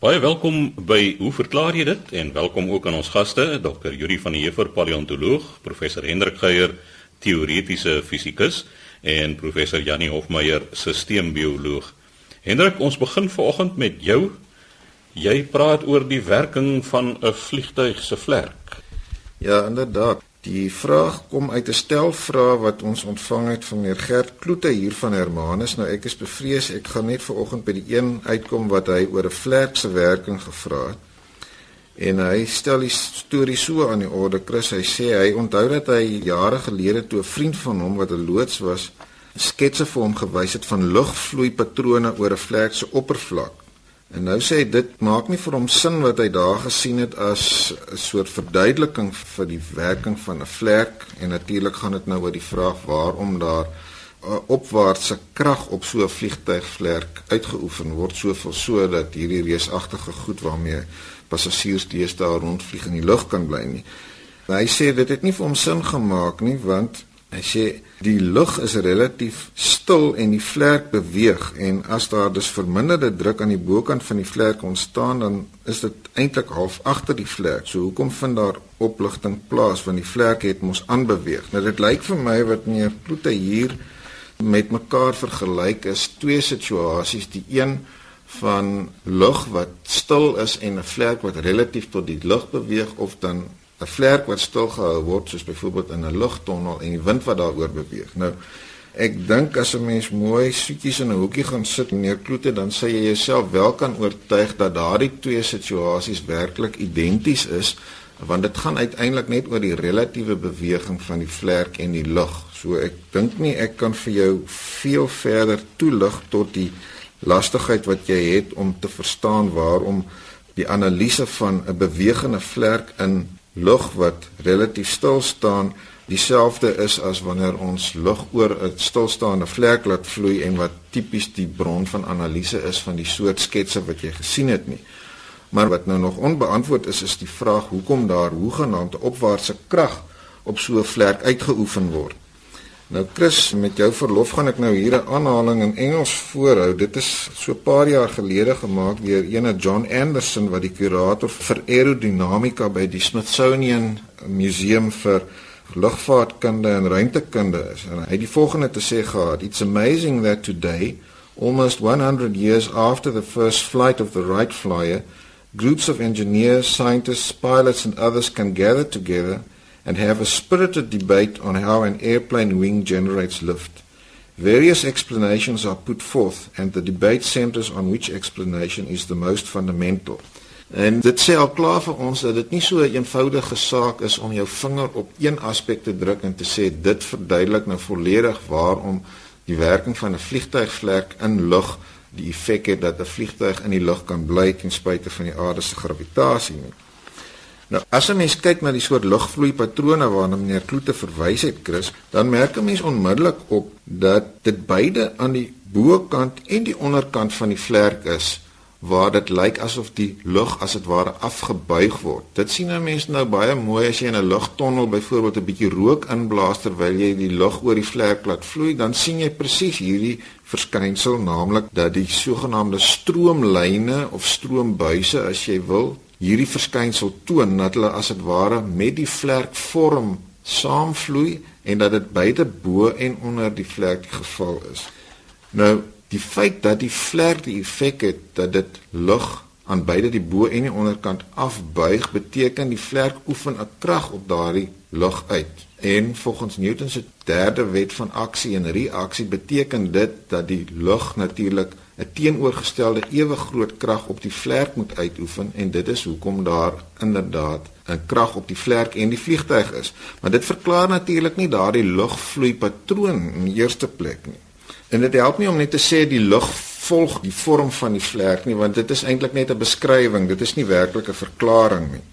Baie welkom by Hoe verklaar jy dit? En welkom ook aan ons gaste, Dr. Yuri van der Heever, paleontoloog, professor Hendrik Geier, teoretiese fisikus en professor Janie Hofmeyer, sisteembioloog. Hendrik, ons begin vanoggend met jou. Jy praat oor die werking van 'n vliegtuig se vlerk. Ja, inderdaad. Die vraag kom uit 'n stel vrae wat ons ontvang het van meneer Gert Kloete hier van Hermanus. Nou ek is bevrees ek gaan net vanoggend by die een uitkom wat hy oor 'n vlerk se werking gevra het. En hy stel die storie so aan die orde. Chris, hy sê hy onthou dat hy jare gelede toe 'n vriend van hom wat 'n loods was, sketse vir hom gewys het van lugvloeipatrone oor 'n vlerk se oppervlak. En nou sê hy dit maak nie vir hom sin wat hy daar gesien het as 'n soort verduideliking vir die werking van 'n vlerk en natuurlik gaan dit nou oor die vraag waarom daar 'n opwaartse krag op so 'n vliegtuigvlerk uitgeoefen word soveel sodat hierdie reusagtige goed waarmee passasiers deesdae rondvlieg in die lug kan bly nie. Hy sê dit het nie vir hom sin gemaak nie want Hy sê die lug is relatief stil en die vlerk beweeg en as daar dus verminderde druk aan die bokant van die vlerk ontstaan dan is dit eintlik half agter die vlerk. So hoekom vind daar opligting plaas want die vlerk het mos aanbeweeg. Nou dit lyk vir my wat meneer Kloete hier met mekaar vergelyk is twee situasies. Die een van lug wat stil is en 'n vlerk wat relatief tot die lug beweeg of dan 'n vlerk wat stil gehou word soos byvoorbeeld in 'n lugtonnel en die wind wat daaroor beweeg. Nou ek dink as 'n mens mooi soetjies in 'n hoekie gaan sit meneer Kloete dan sê jy jouself wel kan oortuig dat daardie twee situasies werklik identies is want dit gaan uiteindelik net oor die relatiewe beweging van die vlerk en die lug. So ek dink nie ek kan vir jou veel verder toelig tot die lastigheid wat jy het om te verstaan waarom die analise van 'n bewegende vlerk in lug wat relatief stil staan dieselfde is as wanneer ons lug oor 'n stilstaande vlek laat vloei en wat tipies die bron van analise is van die soort sketse wat jy gesien het nie. Maar wat nou nog onbeantwoord is is die vraag hoekom daar hoegenaamde opwaartse krag op so 'n vlek uitgeoefen word. Nou Chris, met jou verlof gaan ek nou hier 'n aanhaling in Engels voorhou. Dit is so 'n paar jaar gelede gemaak deur ene John Anderson wat die kurator vir aerodinamika by die Smithsonian Museum vir lugvaartkunde en ruimtekunde is. En hy het die volgende te sê gehad: It's amazing that today, almost 100 years after the first flight of the Wright flyer, groups of engineers, scientists, pilots and others can gather together and have a spirited debate on how an airplane wing generates lift. Various explanations are put forth and the debate centers on which explanation is the most fundamental. En dit sê al klaar vir ons dat dit nie so 'n een eenvoudige saak is om jou vinger op een aspek te druk en te sê dit verduidelik nou volledig waarom die werking van 'n vliegtuigvlek in lug die effek het dat 'n vliegtuig in die lug kan bly ten spyte van die aarde se gravitasie nie. Nou, as 'n mens kyk na die soort lugvloei patrone waarna meneer Kloete verwys het, Chris, dan merk 'n mens onmiddellik op dat dit beide aan die bokant en die onderkant van die vlerk is waar dit lyk asof die lug as dit ware afgebuig word. Dit sien 'n mens nou baie mooi as jy in 'n lugtonnel byvoorbeeld 'n bietjie rook inblaas terwyl jy die lug oor die vlerk laat vloei, dan sien jy presies hierdie verskynsel, naamlik dat die sogenaamde stroomlyne of stroombuise as jy wil, hierdie verskynsel toon dat hulle as dit ware met die vlerk vorm saamvloei en dat dit beide bo en onder die vlerk die geval is. Nou, die feit dat die vlerk die effek het dat dit lug aan beide die bo en die onderkant afbuig, beteken die vlerk oefen 'n krag op daardie lug uit. En volgens Newton se derde wet van aksie en reaksie beteken dit dat die lug natuurlik 'n teenoorgestelde ewe groot krag op die vlerk moet uitoefen en dit is hoekom daar inderdaad 'n krag op die vlerk en die vliegtuig is. Maar dit verklaar natuurlik nie daardie lugvloei patroon in die eerste plek nie. En dit help nie om net te sê die lug volg die vorm van die vlerk nie want dit is eintlik net 'n beskrywing, dit is nie werklik 'n verklaring nie.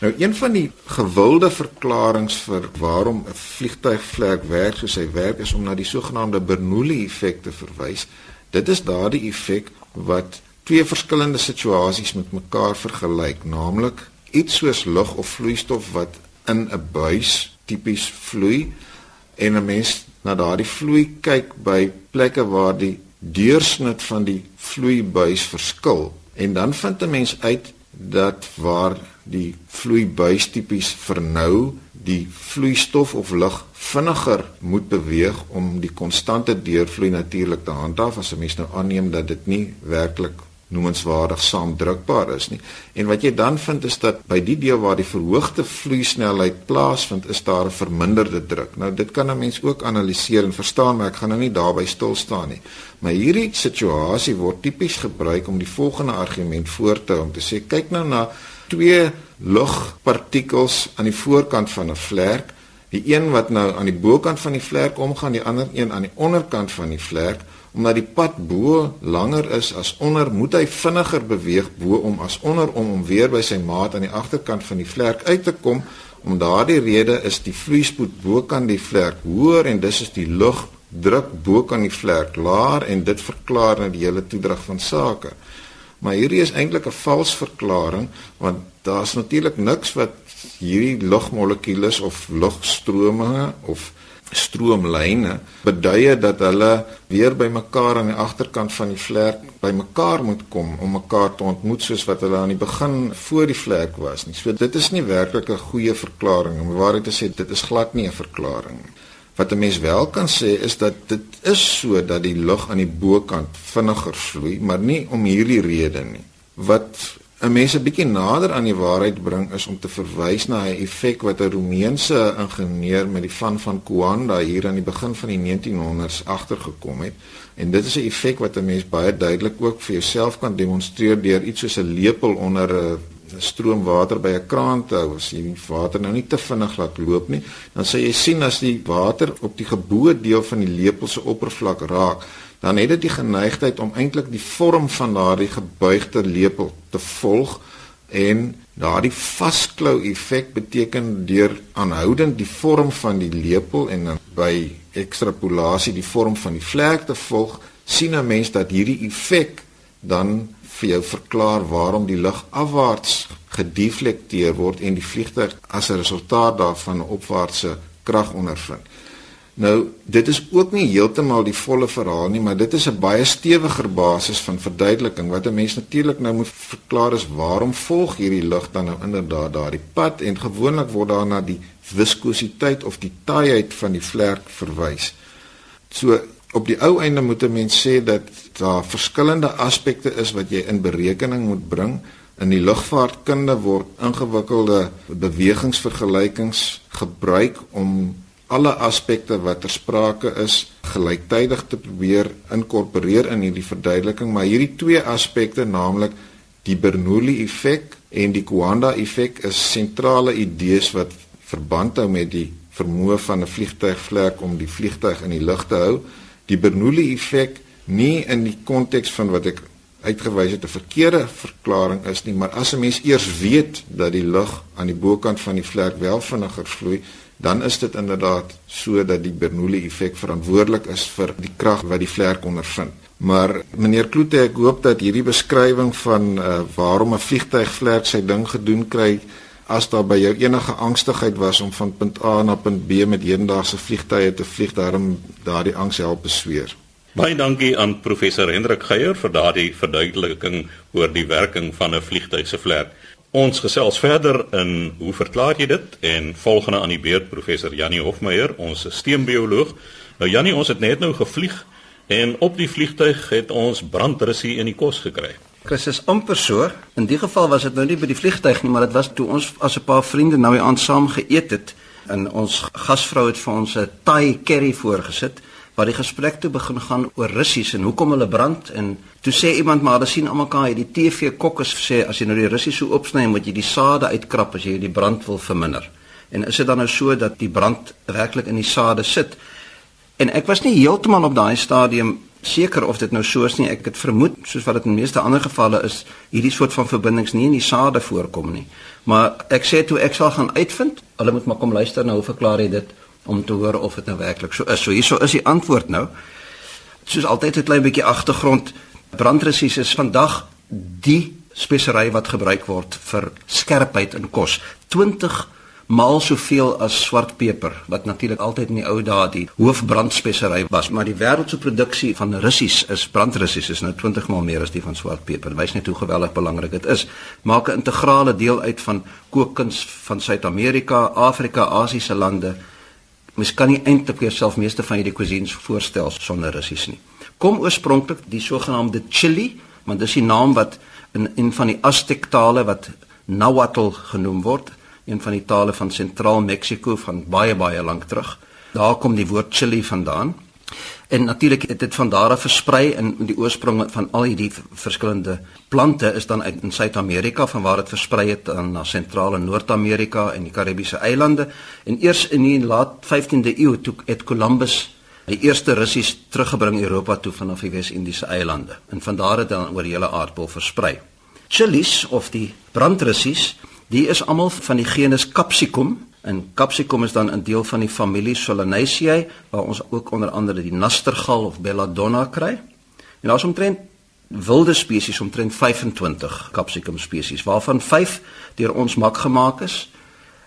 Nou een van die gewilde verklaringe vir waarom 'n vliegtuigvlerk werk soos hy werk is om na die sogenaamde Bernoulli effek te verwys. Dit is daardie effek wat twee verskillende situasies met mekaar vergelyk, naamlik iets soos lug of vloeistof wat in 'n buis tipies vloei en 'n mens na daardie vloei kyk by plekke waar die deursnit van die vloeibuis verskil. En dan vind 'n mens uit dat waar die vloeibuis tipies vernou die vloeistof of lug vinniger moet beweeg om die konstante deurvloei natuurlik te handhaaf as 'n mens nou aanneem dat dit nie werklik noemenswaardig saamdrukbaar is nie. En wat jy dan vind is dat by die deel waar die verhoogde vloeisnelheid plaasvind, is daar 'n verminderde druk. Nou dit kan 'n mens ook analiseer en verstaan, maar ek gaan nou nie daarby stil staan nie. Maar hierdie situasie word tipies gebruik om die volgende argument voor te hou om te sê kyk nou na twee lugpartikels aan die voorkant van 'n vlek. Die een wat nou aan die bokant van die vlek omgaan, die ander een aan die onderkant van die vlek omdat die pad bo langer is as onder, moet hy vinniger beweeg bo om as onder om om weer by sy maat aan die agterkant van die vlek uit te kom. Om daardie rede is die vloeispoed bo kan die vlek hoër en dis is die lug druk bo kan die vlek laer en dit verklaar nou die hele toedrag van sake. Maar hierdie is eintlik 'n vals verklaring want daar's natuurlik niks wat hierdie lugmolekules of lugstrome of stroomlyne beduie dat hulle weer bymekaar aan die agterkant van die vlek bymekaar moet kom om mekaar te ontmoet soos wat hulle aan die begin voor die vlek was nie. So dit is nie werklik 'n goeie verklaring om waarheid te sê dit is glad nie 'n verklaring nie. Wat 'n mens wel kan sê is dat dit is so dat die lug aan die bokant vinniger vloei, maar nie om hierdie rede nie. Wat 'n mens 'n bietjie nader aan die waarheid bring is om te verwys na 'n effek wat 'n Romeinse ingenieur met die van van Coanda hier aan die begin van die 1900s agtergekom het. En dit is 'n effek wat 'n mens baie duidelik ook vir jouself kan demonstreer deur iets soos 'n lepel onder 'n stroom water by 'n kraan te hou as jy die water nou nie te vinnig laat loop nie, dan sal jy sien as die water op die geboë deel van die lepel se oppervlak raak, dan het dit die geneigtheid om eintlik die vorm van daardie gebuigde lepel te volg en daardie vasklou effek beteken deur aanhoudend die vorm van die lepel en dan by ekstrapolasie die vorm van die vlek te volg sien 'n mens dat hierdie effek dan vir jou verklaar waarom die lug afwaarts gedeflekteer word en die vliegtuig as 'n resultaat daarvan opwaartse krag ondervind. Nou, dit is ook nie heeltemal die volle verhaal nie, maar dit is 'n baie stewiger basis van verduideliking wat 'n mens natuurlik nou moet verklaar is waarom volg hierdie lig dan nou inderdaad daardie pad en gewoonlik word daar na die viskositeit of die taaiheid van die vlek verwys. So op die ou einde moet 'n mens sê dat daar verskillende aspekte is wat jy in berekening moet bring. In die lugvaartkunde word ingewikkelde bewegingsvergelykings gebruik om alle aspekte wat ter sprake is gelyktydig te probeer inkorporeer in hierdie verduideliking, maar hierdie twee aspekte, naamlik die Bernoulli effek en die Coanda effek is sentrale idees wat verband hou met die vermoë van 'n vliegtuigvlek om die vliegtuig in die lug te hou. Die Bernoulli effek nie in die konteks van wat ek uitgewys het 'n verkeerde verklaring is nie, maar as 'n mens eers weet dat die lug aan die bokant van die vlek wel vinniger vloei, dan is dit inderdaad so dat die Bernoulli effek verantwoordelik is vir die krag wat die vlek ondervind. Maar meneer Kloete, ek hoop dat hierdie beskrywing van uh, waarom 'n vliegtyg vlek sy ding gedoen kry as daar by jou enige angstigheid was om van punt A na punt B met hedendaagse vliegtye te vlieg, daarom daardie angs help besweer. Baie dankie aan professor Hendrik Geier vir daardie verduideliking oor die werking van 'n vliegtyg se vlek. Ons gesels verder in hoe verklaar jy dit en volgende aan die beurt professor Jannie Hofmeyer, ons steembioloog. Nou Jannie, ons het net nou gevlieg en op die vliegtuig het ons brandrussie in die kos gekry. Chris is amper so. In die geval was dit nou nie by die vliegtuig nie, maar dit was toe ons as 'n paar vriende nou hier aan saam geëet het en ons gasvrou het vir ons 'n Thai curry voorgesit waar die gesprek toe begin gaan oor russies en hoekom hulle brand en toe sê iemand maar hulle sien almal kan die TV kokkes sê as jy nou die russies so opsny moet jy die sade uitkrap as jy die brand wil verminder. En is dit dan nou so dat die brand werklik in die sade sit? En ek was nie heeltemal op daai stadium seker of dit nou so is nie. Ek het vermoed soos wat dit in meeste ander gevalle is, hierdie soort van verbindings nie in die sade voorkom nie. Maar ek sê toe ek sal gaan uitvind, hulle moet maar kom luister nou hoe verklaar jy dit? om te hoor of dit nou werklik so is. So hierso is die antwoord nou. Soos altyd 'n klein bietjie agtergrond. Brandresies is vandag die spesery wat gebruik word vir skerpheid in kos. 20 maal soveel as swart peper wat natuurlik altyd in die ou dae die hoofbrandspesery was maar die wêreldse produksie van russies is brandrussies is nou 20 maal meer as die van swart peper. Wys net hoe geweldig belangrik dit is. Maak 'n integrale deel uit van kookkuns van Suid-Amerika, Afrika, Asiëse lande. Mens kan nie eintlik jouself meeste van hierdie cuisines voorstel sonder russies nie. Kom oorspronklik die sogenaamde chili want dis die naam wat in een van die Aztec tale wat Nahuatl genoem word een van die tale van sentraal Mexiko van baie baie lank terug. Daar kom die woord chili vandaan. En natuurlik het dit van daar af versprei in die oorsprong van al hierdie verskillende plante is dan uit in Suid-Amerika van waar dit versprei het na sentrale Noord-Amerika en die Karibiese eilande. En eers in die laat 15de eeu toe het Columbus die eerste russies teruggebring Europa toe vanaf die Wes-Indiese eilande. En van daar het dan oor die hele aardbol versprei. Chilies of die brandrussies Die is almal van die genus Capsicum en Capsicum is dan 'n deel van die familie Solanaceae waar ons ook onder andere die nastergal of belladonna kry. En daar's omtrent wilde spesies omtrent 25 Capsicum spesies waarvan 5 deur ons mak gemaak is.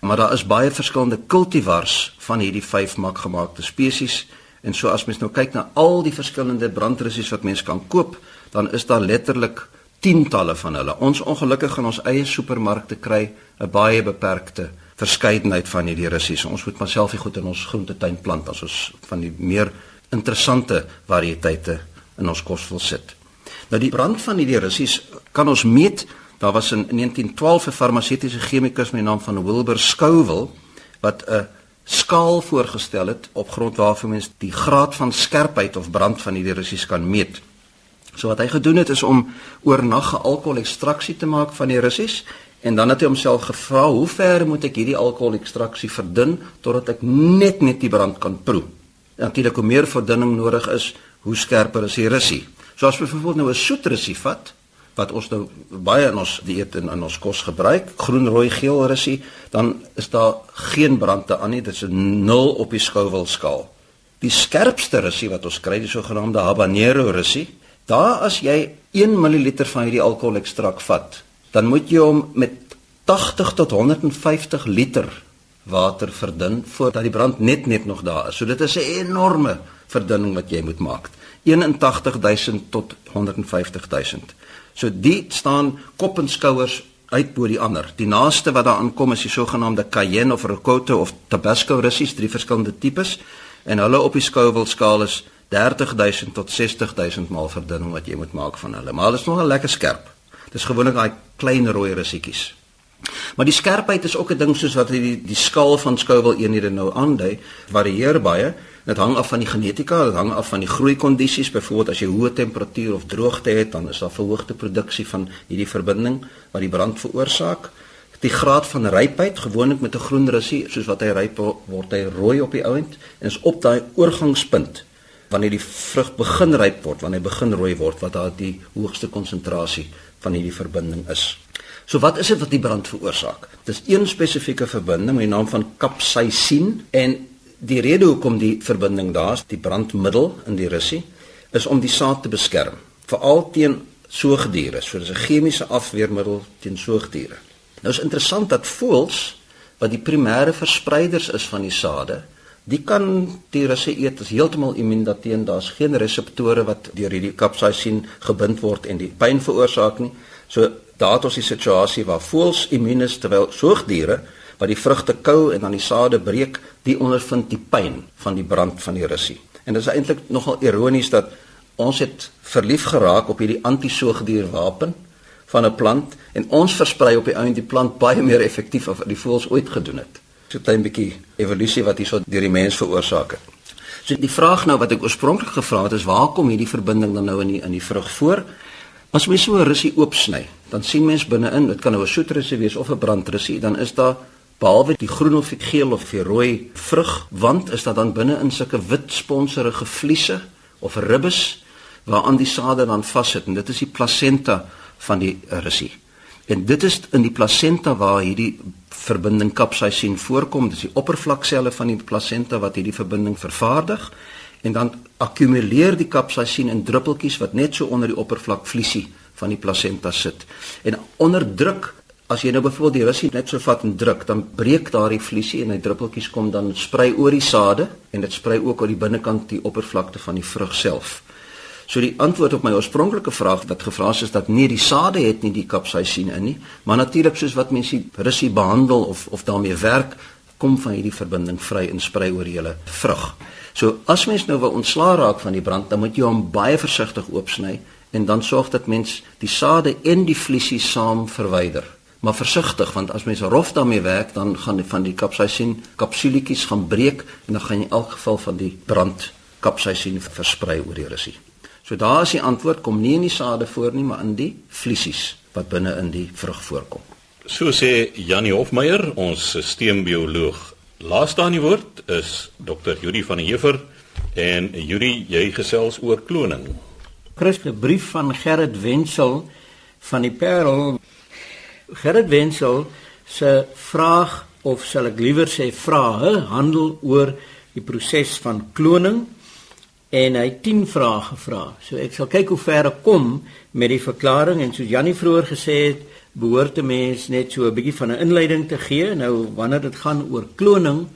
Maar daar is baie verskillende cultivars van hierdie 5 mak gemaakte spesies en so as mens nou kyk na al die verskillende brandrussies wat mens kan koop, dan is daar letterlik tientalle van hulle. Ons ongelukkig in ons eie supermarkte kry 'n baie beperkte verskeidenheid van hierdie russies. Ons moet maar self die goed in ons groentetuin plant as ons van die meer interessante variëteite in ons kos wil sit. Nou die brand van hierdie russies kan ons meet. Daar was in 1912 'n farmaseutiese chemikus met die naam van Wilbur Scoville wat 'n skaal voorgestel het op grond waarvan mens die graad van skerpheid of brand van hierdie russies kan meet. So wat hy gedoen het is om oornag 'n alkoholekstraksie te maak van die russies en dan het hy homself gevra hoe ver moet ek hierdie alkoholekstraksie verdun totdat ek net net die brand kan proe. Natuurlik hoe meer verdunning nodig is, hoe skerper is die russie. So as byvoorbeeld nou 'n soet russie vat wat ons nou baie in ons dieet en in ons kos gebruik, groen, rooi, geel russie, dan is daar geen brand te aan nie. Dit is 'n 0 op die Scoville skaal. Die skerpste russie wat ons kry, die sogenaamde habanero russie, Daar as jy 1 ml van hierdie alkoholekstrak vat, dan moet jy hom met 80 tot 150 liter water verdun voordat die brand net net nog daar is. So dit is 'n enorme verdunning wat jy moet maak. 81000 tot 150000. So die staan kop en skouers uit bo die ander. Die naaste wat daar aankom is die sogenaamde Cayenne of Rocoto of Tabasco russies, drie verskillende tipes en hulle op die Scoville skaal is 30000 tot 60000 maal verdunning wat jy moet maak van hulle. Maar hulle is nogal lekker skerp. Dis gewoonlik daai klein rooi rusietjies. Maar die skerpheid is ook 'n ding soos wat die die skaal van Scoville eenhede nou aandui, varieer baie. Dit hang af van die genetika, dit hang af van die groei kondisies. Byvoorbeeld as jy hoë temperatuur of droogte het, dan is daar verhoogde produksie van hierdie verbinding wat die brand veroorsaak. Die graad van rypheid, gewoonlik met 'n groen rusie, soos wat hy ryp word, hy rooi op die ount en is op daai oorgangspunt wanneer die vrug begin ryp word, wanneer hy begin rooi word, wat daar die hoogste konsentrasie van hierdie verbinding is. So wat is dit wat die brand veroorsaak? Dis een spesifieke verbinding met die naam van capsaicin en die rede hoekom die verbinding daar is, die brandmiddel in die russie, is om die saad te beskerm, veral teen soogdiere. So dis 'n chemiese afweermiddel teen soogdiere. Nou is interessant dat voëls wat die primêre verspreiders is van die sade, Die kan die russe eet is heeltemal immuun daarteen. Daar's geen reseptore wat deur hierdie capsaicin gebind word en die pyn veroorsaak nie. So daar het ons die situasie waar voëls immuun is terwyl soogdiere wat die vrugte kou en dan die sade breek, die ondervind die pyn van die brand van die russie. En dit is eintlik nogal ironies dat ons het verlief geraak op hierdie antisoogdierwapen van 'n plant en ons versprei op die einde die plant baie meer effektief as wat die voëls ooit gedoen het so klein bietjie evolusie wat hierso deur die mens veroorsaak het. So die vraag nou wat ek oorspronklik gevra het is waar kom hierdie verbinding dan nou in die in die vrug voor? As mens so 'n russie oopsny, dan sien mens binne-in, dit kan nou 'n soetrussie wees of 'n brandrussie, dan is daar behalwe die groen of die geel of die rooi vrugwand, is daar dan binne-in sulke wit sponserige vliese of ribbes waaraan die sade dan vassit en dit is die plasenta van die russie. En dit is in die plasenta waar hierdie verbinding kapsaicin voorkom. Dis die oppervlakselle van die plasenta wat hierdie verbinding vervaardig en dan akkumuleer die kapsaicin in druppeltjies wat net so onder die oppervlakvliesie van die plasenta sit. En onder druk As jy nou byvoorbeeld die russie net so vat en druk, dan breek daardie vliesie en hy druppeltjies kom dan sprei oor die sade en dit sprei ook oor die binnekant die oppervlakte van die vrug self. So die antwoord op my oorspronklike vraag wat gevra is dat nee die sade het nie die kapsaisien in nie, maar natuurlik soos wat mense die russie behandel of of daarmee werk, kom van hierdie verbinding vry en sprei oor die hele vrug. So as mens nou wil ontslaa raak van die brand, dan moet jy hom baie versigtig oopsny en dan sorg dat mens die sade en die vliesie saam verwyder. Maar versigtig want as mens rof daarmee werk, dan gaan van die kapsaisien kapsuletjies gaan breek en dan gaan jy in elk geval van die brand kapsaisien versprei oor die russie. So daar is die antwoord kom nie in die sade voor nie, maar in die vliesies wat binne in die vrug voorkom. So sê Janie Hofmeyer, ons sisteembioloog. Laaste aan die woord is Dr. Yuri van der Heever en Yuri, jy gesels oor kloning. Christelike brief van Gerrit Wenzel van die Parel. Gerrit Wenzel se vraag of sal ek liewer sê vrae handel oor die proses van kloning en hy 10 vrae gevra. So ek sal kyk hoe ver ek kom met die verklaring en soos Jannie vroeër gesê het, behoort 'n mens net so 'n bietjie van 'n inleiding te gee. Nou wanneer dit gaan oor kloning,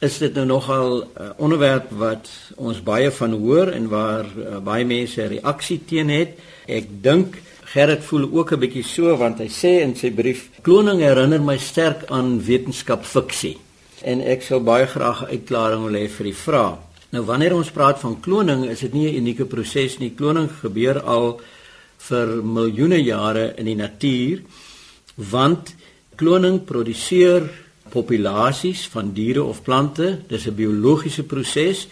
is dit nou nogal 'n uh, onderwerp wat ons baie van hoor en waar uh, baie mense reaksie teen het. Ek dink Gerrit voel ook 'n bietjie so want hy sê in sy brief: "Kloning herinner my sterk aan wetenskap fiksie." En ek sou baie graag 'n uitklaring wil hê vir die vraag. Nou wanneer ons praat van kloning, is dit nie 'n unieke proses nie. Kloning gebeur al vir miljoene jare in die natuur want kloning produseer populasies van diere of plante. Dis 'n biologiese proses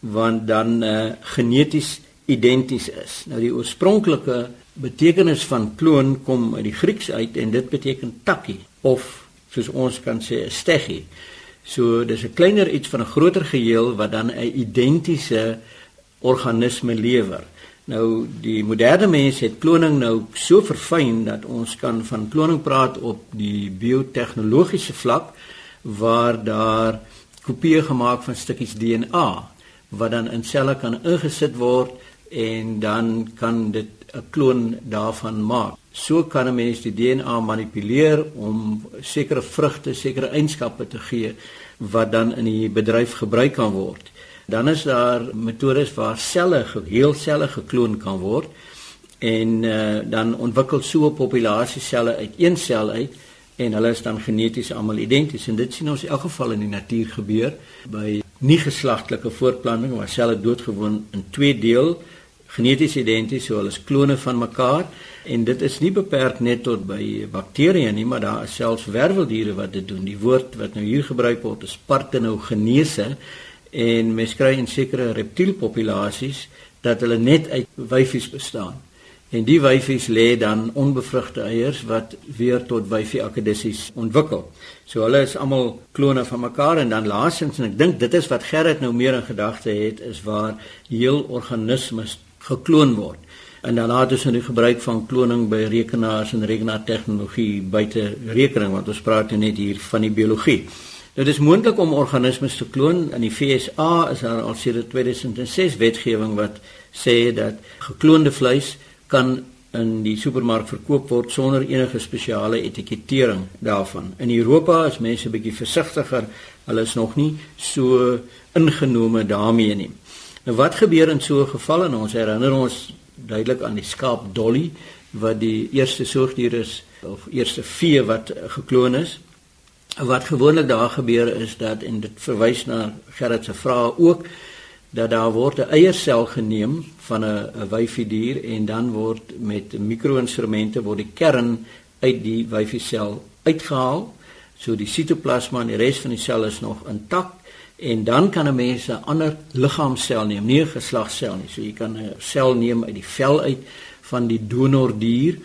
want dan uh, geneties identies is. Nou die oorspronklike betekenis van kloon kom uit die Grieks uit en dit beteken takkie of soos ons kan sê 'n steggie. So dis 'n kleiner iets van 'n groter geheel wat dan 'n identiese organisme lewer. Nou die moderne mens het kloning nou so verfyn dat ons kan van kloning praat op die biotehnologiese vlak waar daar kopieë gemaak van stukkies DNA wat dan in selle kan ingesit word en dan kan dit 'n kloon daarvan maak. So kan 'n mens die DNA manipuleer om sekere vrugte, sekere eienskappe te gee wat dan in die bedryf gebruik kan word. Dan is daar metodes waar selle, geheel selle gekloon kan word en uh, dan ontwikkel so 'n populasie selle uit een sel uit en hulle is dan geneties almal identies en dit sien ons in elk geval in die natuur gebeur by nie geslagtelike voortplanting waar selle doodgewoon in twee deel geneties identies, so hulle is klone van mekaar en dit is nie beperk net tot by bakterieë nie, maar daar is selfs werveldiere wat dit doen. Die woord wat nou hier gebruik word is partenogenese en mens kry in sekere reptielpopulasies dat hulle net uit wyfies bestaan. En die wyfies lê dan onbevrugte eiers wat weer tot wyfie akedissies ontwikkel. So hulle is almal klone van mekaar en dan laasens en ek dink dit is wat Gerrit nou meer in gedagte het is waar heel organismes gekloon word. En dan laat ons in die gebruik van kloning by rekenaars en rekenaartegnologie buite rekening want ons praat nou net hier van die biologie. Nou dis moontlik om organismes te kloon. In die FSA is daar al sedert 2006 wetgewing wat sê dat gekloonde vleis kan in die supermark verkoop word sonder enige spesiale etikettering daarvan. In Europa is mense bietjie versigtiger. Hulle is nog nie so ingenome daarmee nie. Nou wat gebeur in so 'n geval en ons herinner ons duidelik aan die skaap Dolly wat die eerste soogdier is of eerste vee wat gekloon is. Wat gewoonlik daar gebeur is dat en dit verwys na Gerrit se vrae ook dat daar word 'n eiersel geneem van 'n wyfie dier en dan word met mikroinstrumente word die kern uit die wyfie sel uitgehaal. So die sitoplasma en die res van die sel is nog intak en dan kan 'n mens 'n ander liggaamsel neem, nie 'n geslagsel nie. So jy kan 'n sel neem uit die vel uit van die donordier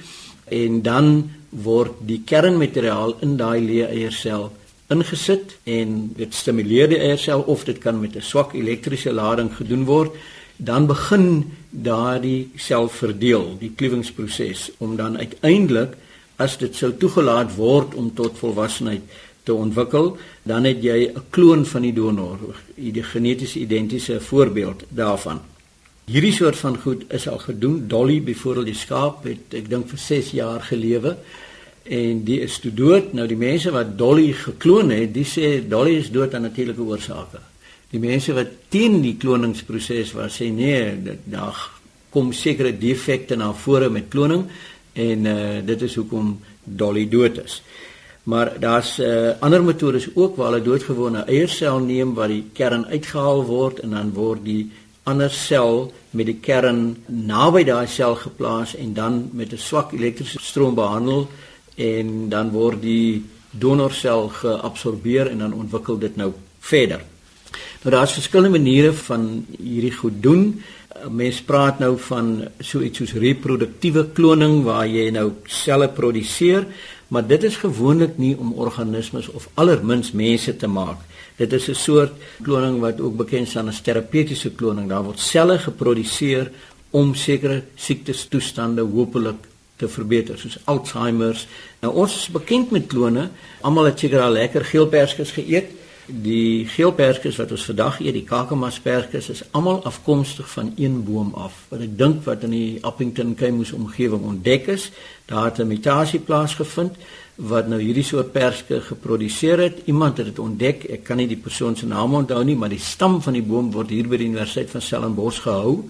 en dan word die kernmateriaal in daai leë eiersel ingesit en dit stimuleer die eiersel of dit kan met 'n swak elektriese lading gedoen word dan begin daardie sel verdeel die kliewingsproses om dan uiteindelik as dit sou toegelaat word om tot volwassenheid te ontwikkel, dan het jy 'n kloon van die donor, die genetiese identiese voorbeeld daarvan. Hierdie soort van goed is al gedoen. Dolly byvoorbeeld die skaap het ek dink vir 6 jaar gelewe en die is toe dood. Nou die mense wat Dolly gekloon het, die sê Dolly is dood aan natuurlike oorsake. Die mense wat teen die kloningsproses was, sê nee, daar kom sekere defekte na vore met kloning en uh, dit is hoekom Dolly dood is. Maar daar's uh, ander metodes ook waar hulle doodgewone eiersel neem waar die kern uitgehaal word en dan word die ander sel met die kern naby daai sel geplaas en dan met 'n swak elektriese stroom behandel en dan word die donorsel geabsorbeer en dan ontwikkel dit nou verder. Nou daar's verskillende maniere van hierdie goed doen. Mense praat nou van so iets soos reproduktiewe kloning waar jy nou selle produseer maar dit is gewoonlik nie om organismes of allermins mense te maak. Dit is 'n soort kloning wat ook bekend staan as terapeutiese kloning. Daar word selle geproduseer om sekere siektes toestande hopelik te verbeter soos Alzheimer. Nou ons is bekend met klone. Almal het seker al lekker geelperskes geëet. Die geelperskes wat ons vandag eet, die kakamasperskes, is almal afkomstig van een boom af. Wat ek dink wat in die Appington Keimus omgewing ontdek is, daar het 'n mutasie plaasgevind wat nou hierdie soort perske geproduseer het. Iemand het dit ontdek. Ek kan nie die persoon se naam onthou nie, maar die stam van die boom word hier by die Universiteit van Stellenbosch gehou.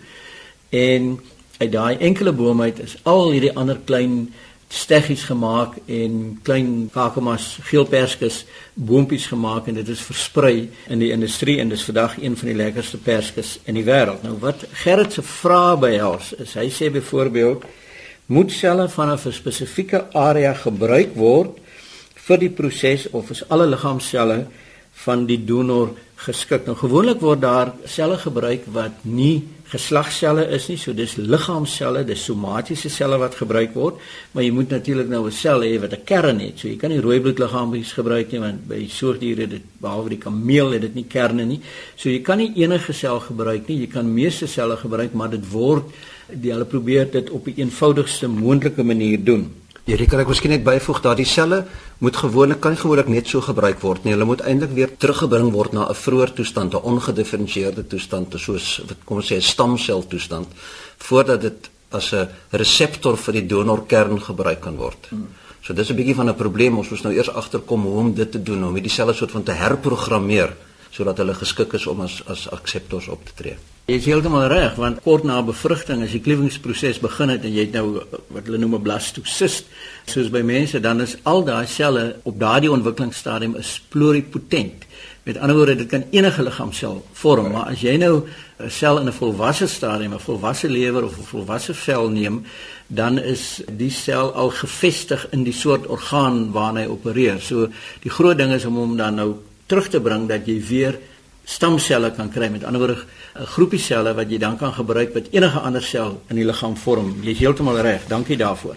En uit daai enkele boom uit is al hierdie ander klein steggies gemaak en klein kakamas geelperskes boontjies gemaak en dit is versprei in die industrie en dis vandag een van die lekkerste perskes in die wêreld. Nou wat Gerrit se vrae behels is hy sê byvoorbeeld moet selle van 'n spesifieke area gebruik word vir die proses of is alle liggaamselle van die donor geskik. Nou gewoonlik word daar selle gebruik wat nie geslagselle is nie, so dis liggaamselle, dis somatiese selle wat gebruik word, maar jy moet natuurlik nou 'n sel hê wat 'n kern het. So jy kan nie rooi bloedliggaampies gebruik nie want by soogdiere dit behalwe die kameel het dit nie kerne nie. So jy kan nie enige sel gebruik nie. Jy kan meeste selle gebruik, maar dit word die hulle probeer dit op die eenvoudigste moontlike manier doen. Hierdie kan ek miskien net byvoeg dat die selle moet gewoonlik kan gewoonlik net so gebruik word nie. Hulle moet eintlik weer teruggebring word na 'n vroeë toestand, 'n ongedifferensieerde toestand, soos wat kom ons sê 'n stamsel toestand voordat dit as 'n reseptor vir die donorkern gebruik kan word. So dis 'n bietjie van 'n probleem. Ons moet nou eers agterkom hoe om dit te doen, om hierdie selle soort van te herprogrammeer sodat hulle geskik is om as as akseptors op te tree. Jy is heeltemal reg want kort na bevrugting as die kliewingsproses begin het en jy het nou wat hulle noem 'n blastocyst soos by mense dan is al daai selle op daardie ontwikkelingsstadium is pluripotent. Met ander woorde dit kan enige liggaamsel vorm, maar as jy nou 'n sel in 'n volwasse stadium, 'n volwasse lewer of 'n volwasse vel neem, dan is die sel al gevestig in die soort orgaan waarna hy opereer. So die groot ding is om hom dan nou terug te bring dat jy weer stamselle kan kry met ander woorde 'n groepie selle wat jy dan kan gebruik wat enige ander sel in die liggaam vorm. Jy's heeltemal reg. Dankie daarvoor.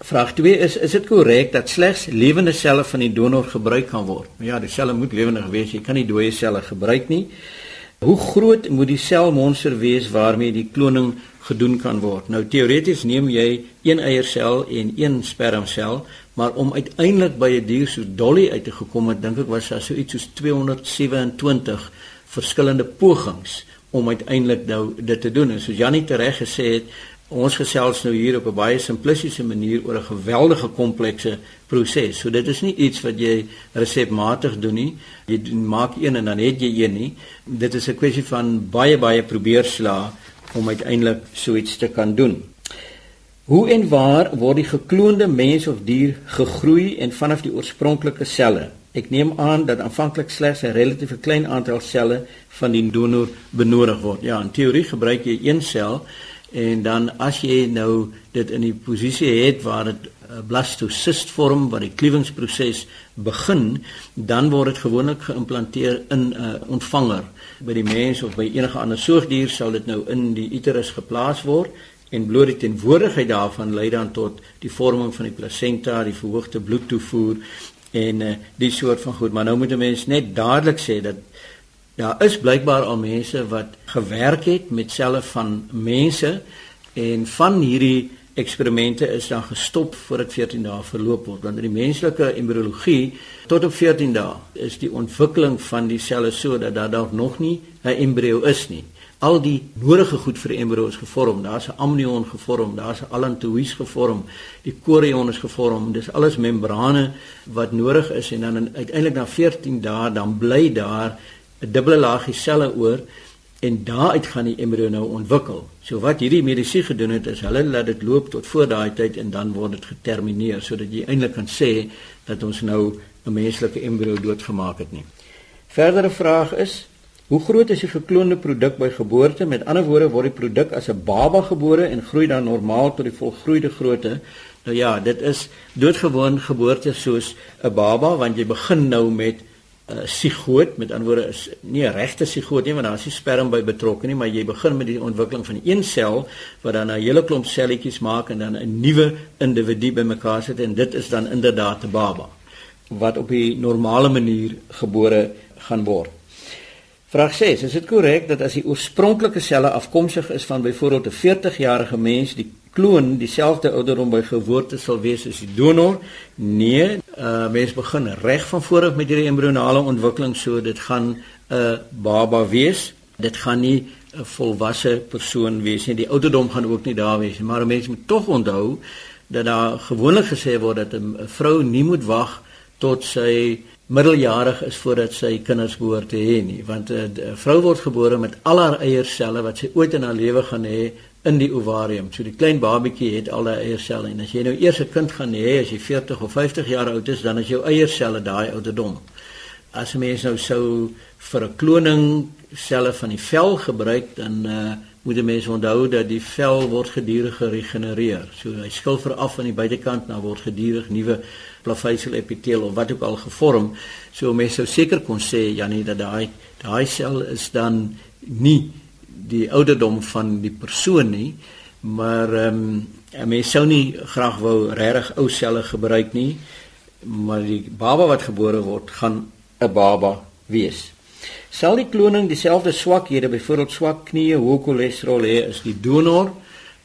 Vraag 2 is is dit korrek dat slegs lewende selle van die donor gebruik kan word? Ja, die selle moet lewendig wees. Jy kan nie dooie selle gebruik nie. Hoe groot moet die selmonster wees waarmee die kloning gedoen kan word? Nou teoreties neem jy een eiersel en een spermsel, maar om uiteindelik by 'n dier so Dolly uit te gekom het, dink ek was daar so iets soos 227 verskillende pogings om uiteindelik nou dit te doen. En soos Janie tereg gesê het, ons gesels nou hier op 'n baie simplistiese manier oor 'n geweldige komplekse proses. So dit is nie iets wat jy resepmatig doen nie. Jy doen, maak een en dan het jy een nie. Dit is 'n kwessie van baie baie probeerslae om uiteindelik so iets te kan doen. Hoe en waar word die gekloonde mens of dier gegroei en vanaf die oorspronklike selle? Ek neem aan dat aanvanklik slegs 'n relatief klein aantal selle van die donor benodig word. Ja, in teorie gebruik jy een sel en dan as jy nou dit in die posisie het waar dit 'n blastocyst vorm waar die kliewingsproses begin, dan word dit gewoonlik geïmplanteer in 'n ontvanger. By die mens of by enige ander soogdier sal dit nou in die uterus geplaas word en bloot die teenwoordigheid daarvan lei dan tot die vorming van die plasenta, die verhoogde bloedtoevoer en uh, die soort van goed. Maar nou moet 'n mens net dadelik sê dat daar is blykbaar al mense wat gewerk het met selle van mense en van hierdie eksperimente is dan gestop voordat 14 dae verloop word. Want in die menslike embriologie tot op 14 dae is die ontwikkeling van die selle so dat daar dalk nog nie 'n embrio is nie al die nodige goed vir embrio is gevorm. Daar's 'n amnion gevorm, daar's 'n allantoïs gevorm, die chorion is gevorm. Dis alles membrane wat nodig is en dan uiteindelik na 14 dae dan bly daar 'n dubbele laagie selle oor en daaruit gaan die embrio nou ontwikkel. So wat hierdie medisy gedoen het is hulle laat dit loop tot voor daai tyd en dan word dit getermineer sodat jy eintlik kan sê dat ons nou 'n menslike embrio doodgemaak het nie. Verdere vraag is Hoe groot is die gekloonde produk by geboorte? Met ander woorde word die produk as 'n baba gebore en groei dan normaal tot die volgroeide grootte. Nou ja, dit is doodgewoon geboorte soos 'n baba want jy begin nou met 'n uh, sigoot met ander woorde is nie 'n regte sigoot nie want daar is nie sperm by betrokke nie maar jy begin met die ontwikkeling van een sel wat dan 'n hele klomp selletjies maak en dan 'n nuwe individu bymekaar sit en dit is dan inderdaad 'n baba wat op die normale manier gebore gaan word. Vraag 6: Is dit korrek dat as die oorspronklike selle afkomstig is van byvoorbeeld 'n 40-jarige mens, die kloon dieselfde ouderdom by geboorte sal wees as die donor. Nee, uh mens begin reg van voor af met hierdie embrionale ontwikkeling so dit gaan 'n uh, baba wees. Dit gaan nie 'n volwasse persoon wees nie. Die ouderdom gaan ook nie daar wees nie, maar mense moet tog onthou dat daar gewoonlik gesê word dat 'n vrou nie moet wag tot sy middeljarig is voordat sy kinders behoort te hê nie, want 'n vrou word gebore met al haar eierselle wat sy ooit in haar lewe gaan hê in die ovarium. So die klein babatjie het al daai eierselle en as jy nou eers 'n kind gaan hê as jy 40 of 50 jaar oud is, dan is jou eierselle daai ouderdom. As 'n mens nou sou vir 'n kloning selle van die vel gebruik, dan uh, moet 'n mens onthou dat die vel word gedurig geregenereer. So hy skil vir af aan die buitekant, nou word gedurig nuwe plaveisel epiteel of wat ook al gevorm. So mense sou seker kon sê Janie dat daai daai sel is dan nie die ouderdom van die persoon nie, maar ehm um, mense sou nie graag wou regtig ou selle gebruik nie, maar die baba wat gebore word gaan 'n baba wees. Sal die kloning dieselfde swakhede, byvoorbeeld swak knieë, hoë cholesterol hê as die donor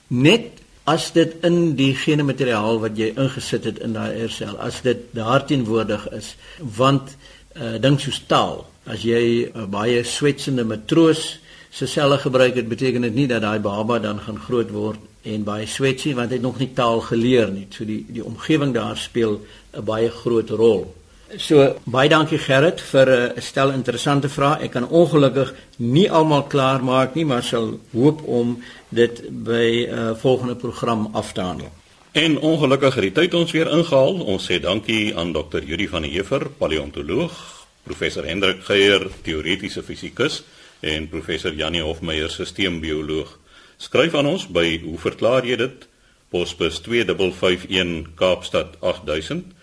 net as dit in die gene materiaal wat jy ingesit het in daai eiersel, as dit daarteenwoordig is, want uh, dink soos taal, as jy 'n uh, baie swetsende matroos se selle gebruik het beteken dit nie dat daai baba dan gaan groot word en baie swetsie want hy het nog nie taal geleer nie. So die die omgewing daar speel 'n baie groot rol. So baie dankie Gerrit vir 'n stel interessante vrae. Ek kan ongelukkig nie almal klaar maak nie, maar sal hoop om dit by 'n uh, eh, volgende program af te handel. En ongelukkig het die tyd ons weer ingehaal. Ons sê dankie aan Dr. Judy van der Heever, paleontoloog, professor Hendrik Geier, teoretiese fisikus en professor Janie Hofmeyer sisteembioloog. Skryf aan ons by hoe verklaar jy dit? Posbus 2551 Kaapstad 8000